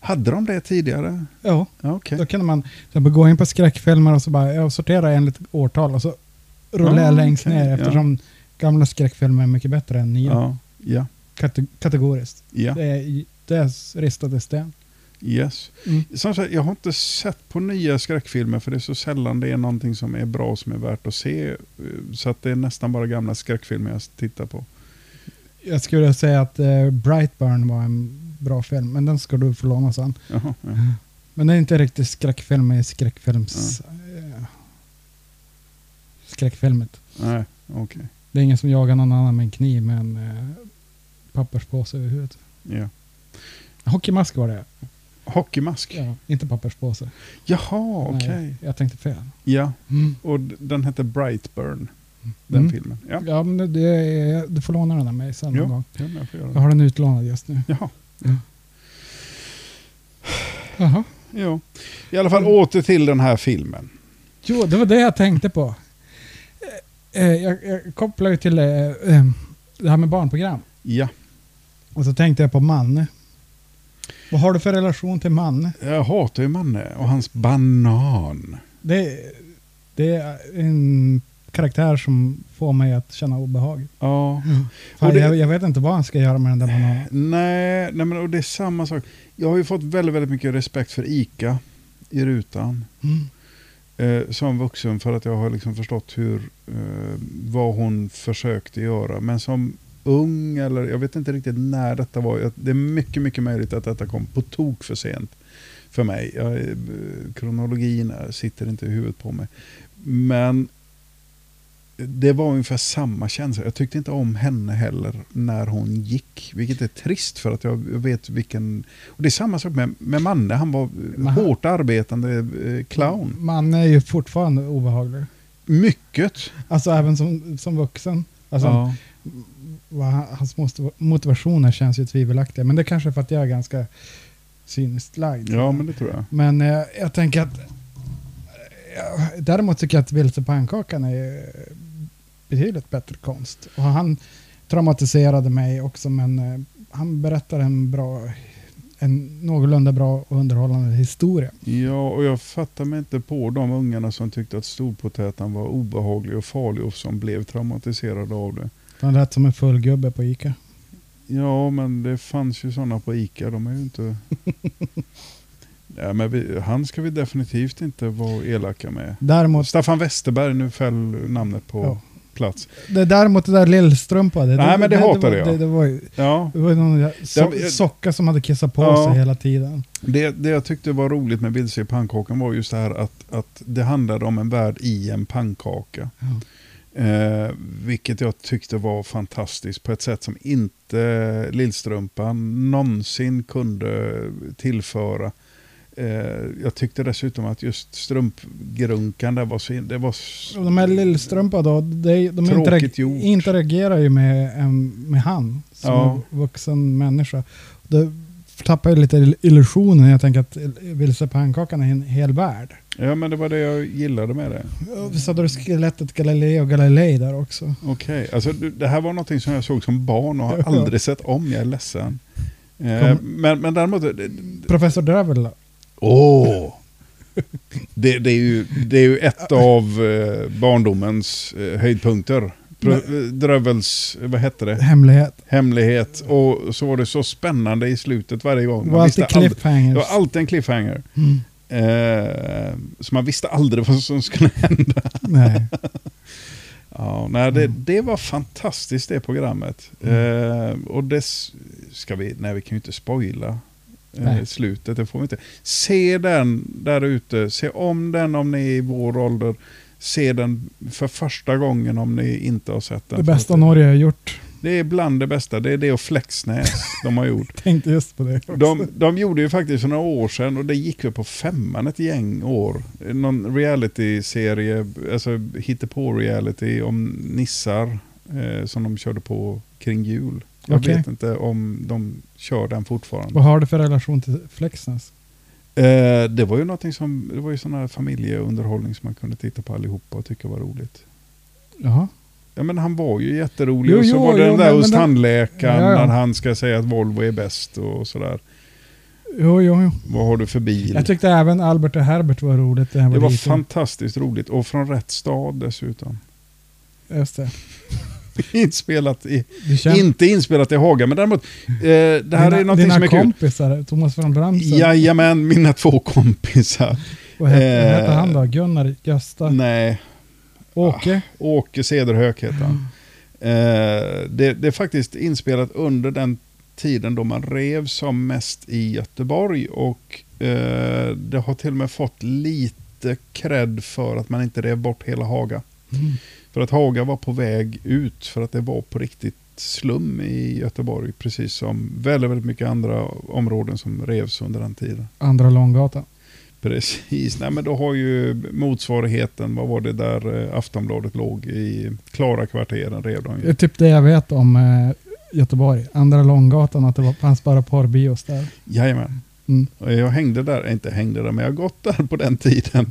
Hade de det tidigare? Ja, Ja, Okej. då kunde man gå in på skräckfilmer och så bara jag sortera enligt årtal och så rullar jag längst okej, ner ja. eftersom gamla skräckfilmer är mycket bättre än nya. Ja, ja, Kate- kategoriskt. ja. Det är, det i sten. Yes. Mm. Sagt, jag har inte sett på nya skräckfilmer för det är så sällan det är någonting som är bra som är värt att se. Eh, Så att det är nästan bara gamla skräckfilmer jag tittar på. Jag skulle säga att eh, Brightburn var en bra film, men den ska du få låna sen. Jaha, ja. Men det är inte riktigt skräckfilm i skräckfilms... Eh, skräckfilmet. Nej, okej. Det är ingen som jagar någon annan med en kniv med en eh, papperspåse över huvudet. Ja. Hockeymask var det. Hockeymask? Ja, inte papperspåse. Jaha, okej. Nej, jag tänkte fel. Ja, Mm. och den hette Brightburn. Den Mm. filmen. Ja, Ja, men det, är, du får låna den av mig sen någon gång. ja jag får göra Jag har den utlånad just nu. Jaha. Jaha. Ja. I alla fall åter till den här filmen. Jo, det var det jag tänkte på. Eh, jag, jag kopplar ju till eh, eh, det här med barnprogram. Ja. Och så tänkte jag på Manne. Vad har du för relation till Manne? Jag hatar ju Manne och hans banan. Det, det är en karaktär som får mig att känna obehag. Ja. Fan, Och det- jag, jag vet inte vad han ska göra med den där bananen. Nej, nej men och det är samma sak. Jag har ju fått väldigt, väldigt mycket respekt för ICA i rutan. Mm. Eh, som vuxen för att jag har liksom förstått hur, eh, vad hon försökte göra. Men som ung, eller jag vet inte riktigt när detta var. Jag- Det är mycket, mycket möjligt att detta kom på tok för sent för mig. Jag, eh, kronologin eh, sitter inte i huvudet på mig. Men det var ungefär samma känsla. Jag tyckte inte om henne heller när hon gick. Vilket är trist för att jag vet vilken... Och det är samma sak med, med Manne. Han var Men han- hårt arbetande eh, clown. Manne är ju fortfarande obehaglig. Mycket. Alltså även som, som vuxen. Alltså, ja. hans motiv- motivationer känns ju tvivelaktiga. Men det är kanske för att jag är ganska cyniskt lagd. ja, men det tror jag. Men eh, jag tänker att... Ja, däremot tycker jag att Vilse pannkakan är... betydligt bättre konst. Och han traumatiserade mig också, men eh, han berättar en bra, en någorlunda bra och underhållande historia. Ja, och jag fattar mig inte på de ungarna som tyckte att storpotäten var obehaglig och farlig och som blev traumatiserade av det. Han lät som en full gubbe på Ica. Ja, men det fanns ju sådana på Ica. De är ju inte... ja, men vi, han ska vi definitivt inte vara elaka med. Däremot, Staffan Westerberg, nu föll namnet på Ja. Plats. det, däremot det där lillstrumpa, det, Nej, men det hatade var, jag. Det, det var ju Ja, det var någon so Ja, socka som hade kissat på Ja. sig hela tiden. det, det jag tyckte var roligt med Vilse i pannkakan var just det här att, att det handlade om en värld i en pannkaka. Eh, vilket jag tyckte var fantastiskt på ett sätt som inte Lillstrumpan någonsin kunde tillföra. Eh, jag tyckte dessutom att just strumpgrunkan där var så... Det var s- Och de här lillstrumpa då, de, de interag gjort. interagerar ju med, med han som Ja. en vuxen människa. Det tappar ju lite illusionen. Jag tänker att Vilse pannkakan är en hel värld. ja, men det var det jag gillade med det. Och Visst hade du skelettet Galileo Galilei där också? Okej, alltså du- det här var någonting som jag såg som barn och har aldrig sett om. Jag är ledsen. Eh, Kom- men, men däremot... Professor Drövel Åh! Det, det, är ju, det är ju ett av eh, barndomens eh, höjdpunkter. Eh, Drövels, vad hette det? Hemlighet. Hemlighet. Och så var det så spännande i slutet varje gång. Det var alltid cliffhangers. Det var alltid en cliffhanger. Mm. Eh, så man visste aldrig vad som skulle hända. Nej. Ja, nej, det, det var fantastiskt det programmet. Eh, och det ska vi, nej vi kan ju inte spoila Nej. slutet, det får vi inte. Se den där ute, se om den om ni är i vår ålder. Se den för första gången om ni inte har sett den. Det bästa Norge har gjort. Det är bland det bästa, det är det och Flexnäs de har gjort. Tänkte just på det också. De, de gjorde ju faktiskt för några år sedan och det gick väl på femman ett gäng år. Någon reality-serie, alltså hittepå reality om nissar eh, som de körde på kring jul. Jag Okej. vet inte om de kör den fortfarande. Vad har du för relation till Flexnäs? Eh, det var ju någonting som, det var ju sån här familjeunderhållning som man kunde titta på allihopa och tycka var roligt. Jaha. Ja men han var ju jätterolig Jo, och så jo, var det jo, den där hos tandläkaren Ja, ja. när han ska säga att Volvo är bäst och sådär. Jo, jo, jo. Vad har du för bil? Jag tyckte även Albert och Herbert var roligt. när jag Det var fantastiskt roligt och från rätt stad dessutom. Just det. inspelat i, inte inspelat i Haga, men däremot, eh, det här dina, är dina som är kul. kompisar, Thomas von Bremsen. Jajamän, mina två kompisar. Vad hette, vad hette Eh, han då? Gunnar? Gösta? Nej, Åke? Åke Cederhök heter han. Eh, det, det är faktiskt inspelat under den tiden då man rev som mest i Göteborg och eh, det har till och med fått lite cred för att man inte rev bort hela Haga. Mm. För att Haga var på väg ut för att det var på riktigt slum i Göteborg. Precis som väldigt, väldigt mycket andra områden som revs under den tiden. Andra Långgatan. Precis, nej men då har ju motsvarigheten, vad var det där eh, Aftonbladet låg i Klara-kvarteren rev de Det är ju. typ det jag vet om eh, Göteborg. Andra Långgatan, att det var, fanns bara porrbios där. Jajamän. Mm. Jag hängde där, inte hängde där, men jag har gått där på den tiden.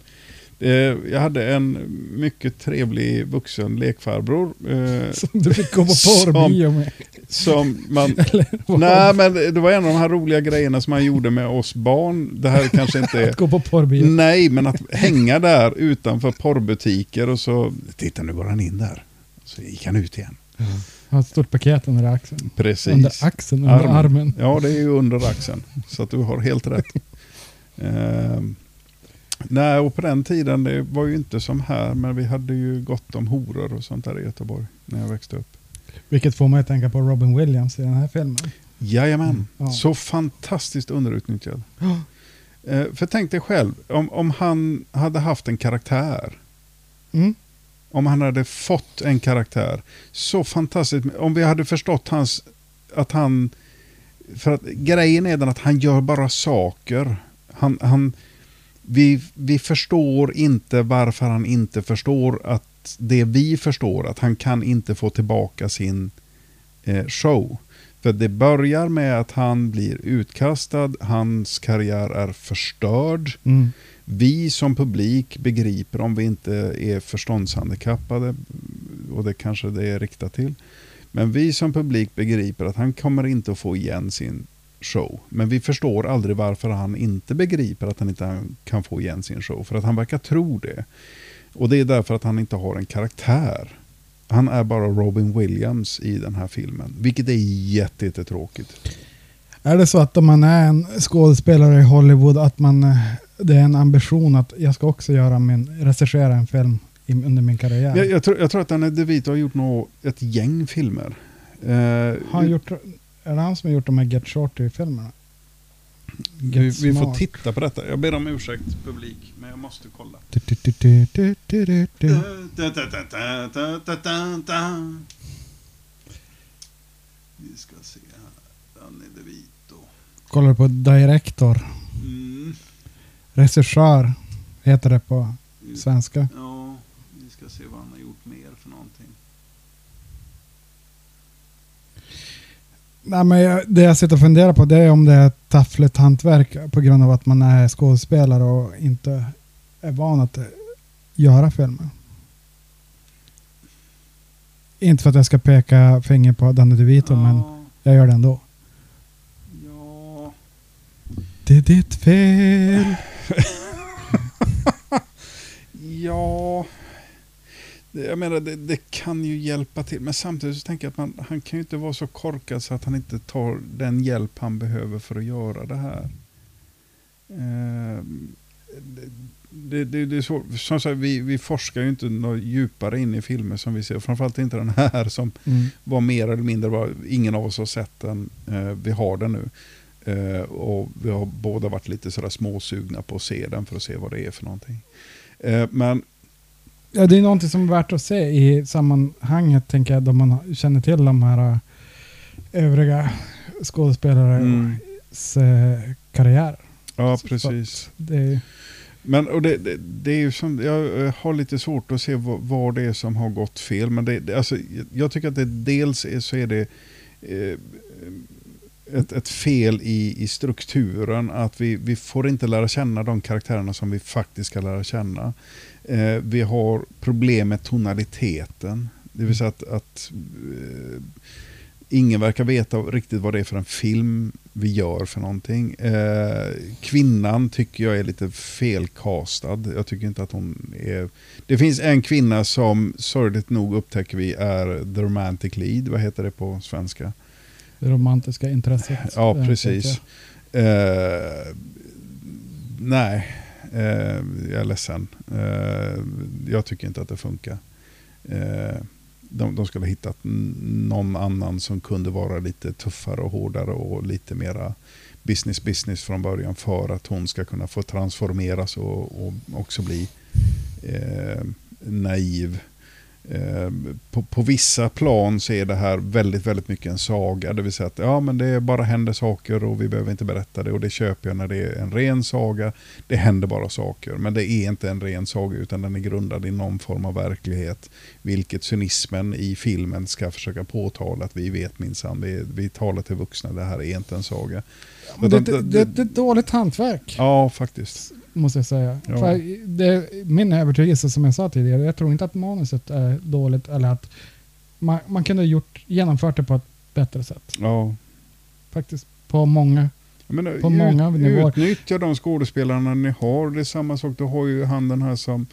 Eh, Jag hade en mycket trevlig vuxen lekfarbror. eh, Som du fick gå på porrbio med. Som man... Nej, men det var en av de här roliga grejerna som man gjorde med oss barn. Det här kanske inte är... Att gå på porrbio. Nej, men att hänga där utanför porrbutiker och så... Titta, nu går han in där. Så gick han ut igen. Har ett stort paket under axeln. Precis. Under axeln, under armen. Ja, det är ju under axeln. Så att du har helt rätt. Nej, och på den tiden, det var ju inte som här, men vi hade ju gott om horor och sånt där i Göteborg när jag växte upp. Vilket får mig att tänka på Robin Williams i den här filmen. Jajamän, Ja. så fantastiskt underutnyttjad. Ja. Eh, för tänk dig själv, om, om han hade haft en karaktär. Mm. Om han hade fått en karaktär. Så fantastiskt. Om vi hade förstått hans, att han... För att grejen är den att han gör bara saker. Han, han, vi, vi förstår inte varför han inte förstår att det vi förstår, att han kan inte få tillbaka sin eh, show. För det börjar med att han blir utkastad, hans karriär är förstörd. Mm. Vi som publik begriper om vi inte är förståndshandikappade och det kanske det är riktat till. Men vi som publik begriper att han kommer inte att få igen sin show. Men vi förstår aldrig varför han inte begriper att han inte kan få igen sin show. För att han verkar tro det. Och det är därför att han inte har en karaktär. Han är bara Robin Williams i den här filmen. Vilket är jätte, jättetråkigt. Är det så att om man är en skådespelare i Hollywood att man, eh, det är en ambition att jag ska också göra min, regissera en film under min karriär? Jag, jag, tror, jag tror att Danny DeVito har gjort nå, ett gäng filmer. Eh, har han gjort, är det han som har gjort de här Get Shorty-filmerna? vi, vi får titta på detta. Jag ber om ursäkt publik, men jag måste kolla. Vi ska se här. Danny DeVito. Kollar på Director. Mm. Regissör heter det på svenska. Ja, vi ska se vad han har gjort mer för någonting. Nej, men jag, det jag sitter och funderar på det är om det är taffligt hantverk på grund av att man är skådespelare och inte är van att göra filmer. Inte för att jag ska peka finger på Danny DeVito, men jag gör det ändå. Ja. Det är ditt fel. Ja, jag menar det, det kan ju hjälpa till. Men samtidigt så tänker jag att man, han kan ju inte vara så korkad så att han inte tar den hjälp han behöver för att göra det här. Ehm, det, det, det, det är svårt. Som sagt, vi, vi forskar ju inte något djupare in i filmer som vi ser. Framförallt inte den här som Mm. var mer eller mindre, var, ingen av oss har sett den. Eh, vi har den nu. Eh, och vi har båda varit lite sådär småsugna på att se den för att se vad det är för någonting. Eh, men Ja, det är någonting som är värt att se i sammanhanget, tänker jag, då man känner till de här äh, övriga skådespelarnas äh, karriär. ja, Så- precis. Det Men och det, det, det är ju som, jag eh, har lite svårt att se vad, vad det är som har gått fel. Men det, det, alltså, jag tycker att det dels är, så är det eh, ett, ett fel i, i strukturen. Att vi, vi får inte lära känna de karaktärerna som vi faktiskt ska lära känna. Eh, vi har problem med tonaliteten. Det vill säga att, att eh, ingen verkar veta riktigt vad det är för en film vi gör för någonting. Eh, kvinnan tycker jag är lite felkastad. Jag tycker inte att hon är... Det finns en kvinna som sorgligt nog upptäcker vi är the romantic lead. Vad heter det på svenska? Det romantiska intresset. Ja, äh, precis. Eh, nej, eh, jag är ledsen. Eh, jag tycker inte att det funkar. Eh, de, de skulle ha hittat någon annan som kunde vara lite tuffare och hårdare och lite mera business business från början för att hon ska kunna få transformeras och, och också bli eh, naiv. Eh, på, på vissa plan så är det här väldigt, väldigt mycket en saga. Det vill säga att ja, men det bara händer saker och vi behöver inte berätta det. Och det köper jag när det är en ren saga. Det händer bara saker. Men det är inte en ren saga utan den är grundad i någon form av verklighet. Vilket cynismen i filmen ska försöka påtala att vi vet minsann. Vi, vi talar till vuxna, det här är inte en saga. Men det, det, det, det är ett dåligt hantverk, Ja, faktiskt. Måste jag säga. Ja. För det, min övertygelse, som jag sa tidigare, jag tror inte att manuset är dåligt, eller att man, man kunde ha gjort, genomfört det på ett bättre sätt. Ja. Faktiskt, på många. Menar, På många nivåer. Utnyttja de skådespelarna ni har. Det är samma sak, du har ju han den här som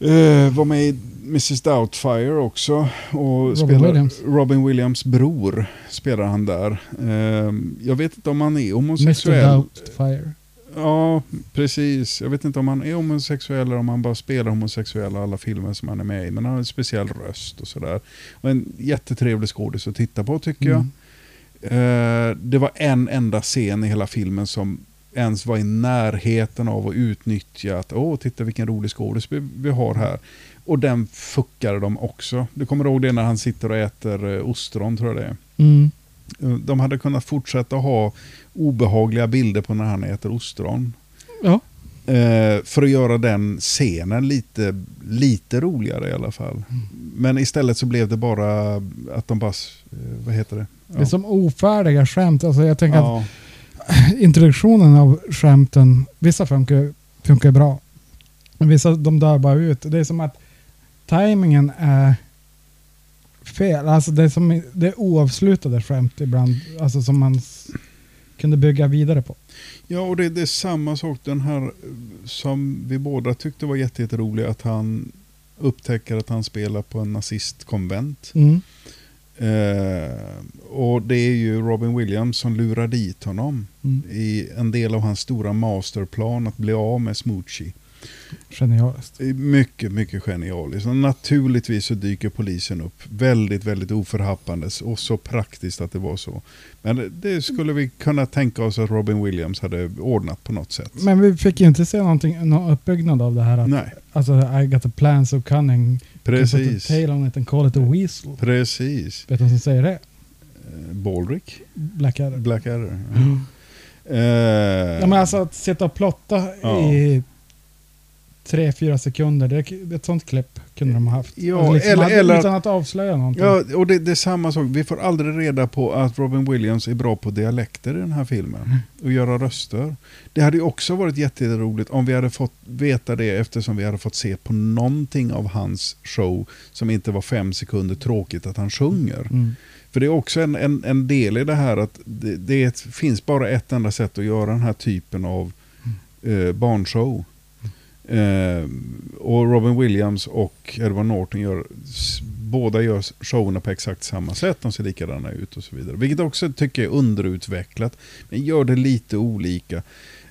eh, var med i Mrs Doubtfire också. Och Robin spelar, Williams. Robin Williams bror spelar han där. Eh, jag vet inte om han är Mr homosexuell. Doubtfire. Ja, precis. Jag vet inte om han är homosexuell eller om han bara spelar homosexuell i alla filmer som han är med i. Men han har en speciell röst och sådär. Och en jättetrevlig skådis att titta på tycker jag. Mm. Eh, det var en enda scen i hela filmen som ens var i närheten av att utnyttja att åh, titta vilken rolig skådis vi, vi har här. Och den fuckade de också. Du kommer ihåg det när han sitter och äter eh, ostron tror jag det är. Mm. Eh, De hade kunnat fortsätta ha obehagliga bilder på när han äter ostron. Ja. Eh, för att göra den scenen lite, lite roligare i alla fall. Men istället så blev det bara att de bara, eh, vad heter det? Det är som ofärdiga skämt. Alltså jag tänker Ja. att introduktionen av skämten, vissa funkar, funkar bra. Men vissa de dör bara ut. Det är som att tajmingen är fel. Alltså det är, som, det är oavslutade skämt ibland. Alltså som man kunde bygga vidare på. Ja, och det, det är samma sak den här eh, som vi båda tyckte var jätte- jätterolig. Att han upptäcker att han spelar på en nazistkonvent. Mm. Eh, och det är ju Robin Williams som lurar dit honom Mm. i en del av hans stora masterplan att bli av med Smoochie. Genialiskt. Mycket, mycket genialiskt. Och naturligtvis så dyker polisen upp. Väldigt, väldigt oförhappandes och så praktiskt att det var så. Men det- skulle vi kunna tänka oss att Robin Williams hade ordnat på något sätt. Men vi fick ju inte se någonting, någon uppbyggnad av det här. Att, Nej. Alltså I got a plan so cunning. Precis. Put a tail on it and call it a weasel. Precis. Vet du vem som säger det? Eh, Baldrick? Blackadder. Blackadder. Mm. Eh, Ja, men alltså att sitta och plotta Ja. i tre, fyra sekunder. Det, ett sånt klipp kunde de ha haft. Ja, Alltså liksom eller- eller- utan att avslöja någonting. Ja, och det, det är samma sak. Vi får aldrig reda på att Robin Williams är bra på dialekter i den här filmen. Och göra röster. Det hade ju också varit jätteroligt om vi hade fått veta det eftersom vi hade fått se på någonting av hans show som inte var fem sekunder tråkigt att han sjunger. Mm. För det är också en, en, en del i det här att det, det är finns bara ett enda sätt att göra den här typen av eh, barnshow. Eh, och Robin Williams och Edward Norton gör, båda gör showerna på exakt samma sätt. De ser likadana ut och så vidare. Vilket också tycker jag är underutvecklat. Men gör det lite olika.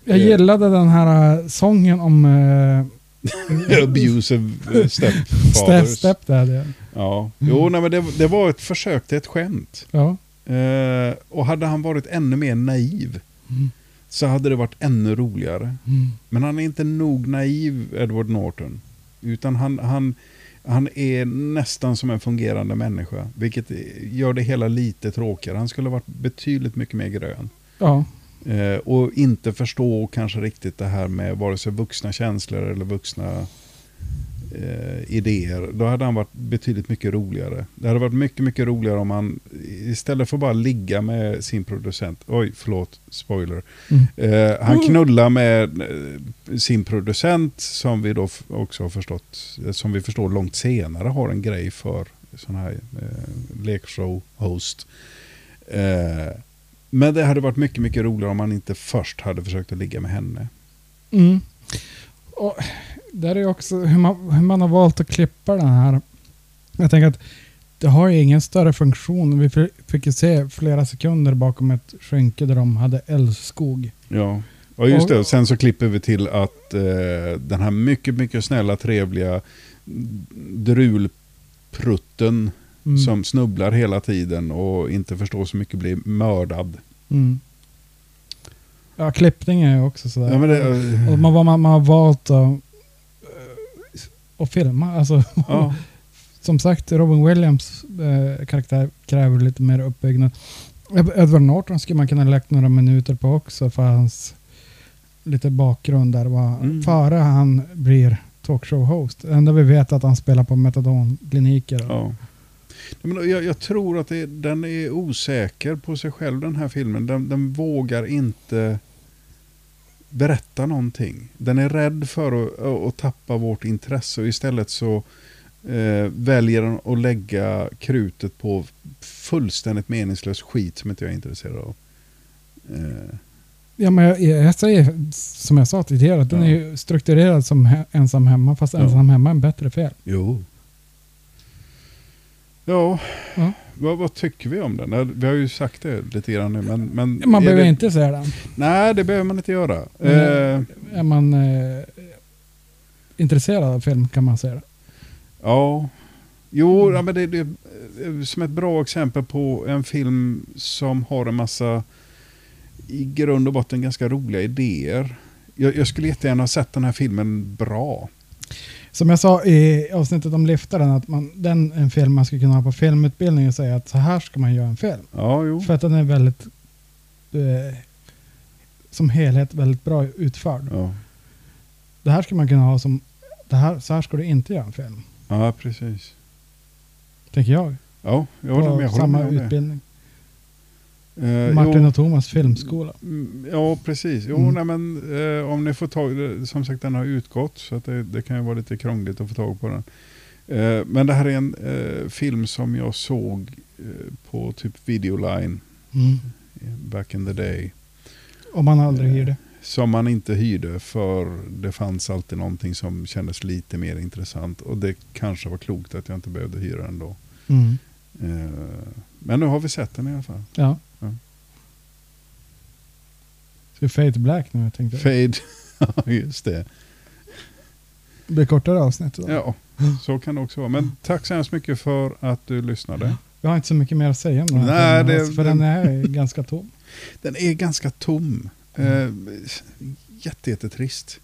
Jag Eh, gillade den här äh, sången om äh, Abusive eh, Step, stepfathers. step där. det. Ja, jo, nej, men det, det var ett försök till ett skämt. Ja. Eh, och hade han varit ännu mer naiv Mm. Så hade det varit ännu roligare. Mm. Men han är inte nog naiv, Edward Norton. Utan han, han, han är nästan som en fungerande människa. Vilket gör det hela lite tråkigare. Han skulle ha varit betydligt mycket mer grön. Ja. Eh, och inte förstå kanske riktigt det här med vare sig vuxna känslor eller vuxna eh, idéer. Då hade han varit betydligt mycket roligare. Det hade varit mycket, mycket roligare om han istället för bara ligga med sin producent. Oj, förlåt, spoiler. Mm. Eh, han knullar med eh, sin producent som vi då också har förstått, eh, som vi förstår långt senare har en grej för sån här eh, lekshow-host. Eh, men det hade varit mycket, mycket roligare om han inte först hade försökt att ligga med henne. Mm. Och där är också hur man, hur man har valt att klippa den här. Jag tänker att det har ju ingen större funktion. Vi fi- fick ju se flera sekunder bakom ett skynke där de hade älskog. Ja, ja just Och- det. Sen så klipper vi till att eh, den här mycket, mycket snälla, trevliga drulprutten Mm. som snubblar hela tiden och inte förstår så mycket blir mördad. Mm. Ja, klippning är också sådär. Ja, det, Och man, man, man har valt att, att filma. Alltså, ja, som sagt, Robin Williams eh, karaktär kräver lite mer uppbyggnad. Ed- Edward Norton skulle man kunna lägga några minuter på också för hans lite bakgrund där. Var, Mm. Före han blir talkshow-host. Det enda vi vet är att han spelar på metadonkliniker. ja. Men jag, jag tror att det, den är osäker på sig själv den här filmen. Den, den vågar inte berätta någonting. Den är rädd för att, att tappa vårt intresse och istället så eh, väljer den att lägga krutet på fullständigt meningslös skit som inte jag är intresserad av. Eh, Ja, men jag, jag säger som jag sa tidigare, att den Ja. är ju strukturerad som he, ensam hemma, fast Ja. ensam hemma är en bättre fel. jo. Ja, Ja. Vad, vad tycker vi om den? Eh, Vi har ju sagt det lite grann nu. Men, men Man behöver det- inte säga den. Nej, det behöver man inte göra. Men, Eh, Är man eh, intresserad av film kan man säga det. Ja, jo, ja, men det, det är som ett bra exempel på en film som har en massa i grund och botten ganska roliga idéer. Jag, jag skulle jättegärna ha sett den här filmen bra. Som jag sa i avsnittet om liftaren, att man, den är en film man skulle kunna ha på filmutbildning och säga att så här ska man göra en film. Ja, jo. För att den är väldigt, eh, som helhet, väldigt bra utförd. Ja, Det här ska man kunna ha som, det här, så här ska du inte göra en film. ja precis. Tänker jag. Ja, jag håller med. Jag håller samma med utbildning. Eh, Martin jo, och Thomas filmskola. mm, Ja, precis. Jo, Mm. nej, men eh, om ni får tag Som sagt, den har utgått. Så att det, det kan ju vara lite krångligt att få tag på den. Eh, men det här är en eh, film som jag såg eh, på typ Videoline Mm. back in the day. Om man aldrig hyr det. Som man inte hyrde för det fanns alltid någonting som kändes lite mer intressant. Och det kanske var klokt att jag inte behövde hyra den då. Mm. Eh, men nu har vi sett den i alla fall. Ja. Ja. Ska fade black nu? Jag tänkte. Fade, ja just det. Det blir kortare avsnitt då. Ja, så kan det också vara. Men tack så hemskt mycket för att du lyssnade. Jag har inte så mycket mer att säga om den här Nej, filmen, det- alltså, för den är ganska tom. Den är ganska tom. Eh, jätte, jättetrist.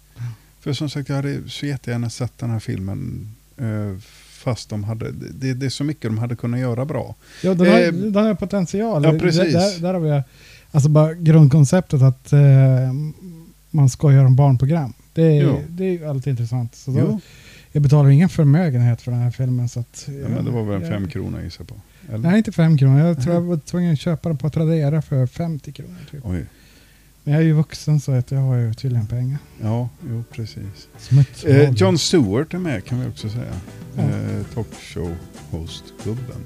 För som sagt, jag hade så jättegärna sett den här filmen. Eh, fast de hade, det, det är så mycket de hade kunnat göra bra. Ja, den har, Eh, den har potential. ja, precis. Där, där, har vi alltså bara grundkonceptet att eh, man ska göra en barnprogram. Det är, Jo. det är ju alltid intressant. Så då, jag betalar ingen förmögenhet för den här filmen. Så att, Ja, men det var väl en fem kronor gissar på. Eller? Nej, inte fem kronor. Jag tror jag var tvungen att köpa den på Tradera för 50 kronor. Typ. Oj. Men jag är ju vuxen så att jag har ju tydligen pengar. Ja, jo precis. Eh, John Stewart är med kan vi också säga. Ja. Eh, Talkshow-host-gubben.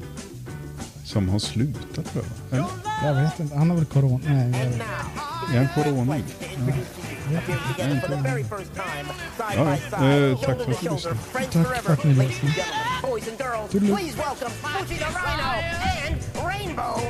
Som har slutat tror jag. Eller? Jag vet inte. Han har väl corona? Nej, jag vet. Är han corona? Ja. Ja, ja. Eh, tack för att du lyssnade. Tack för att ni lyssnade. Please welcome Smoochie the Rhino and Rainbow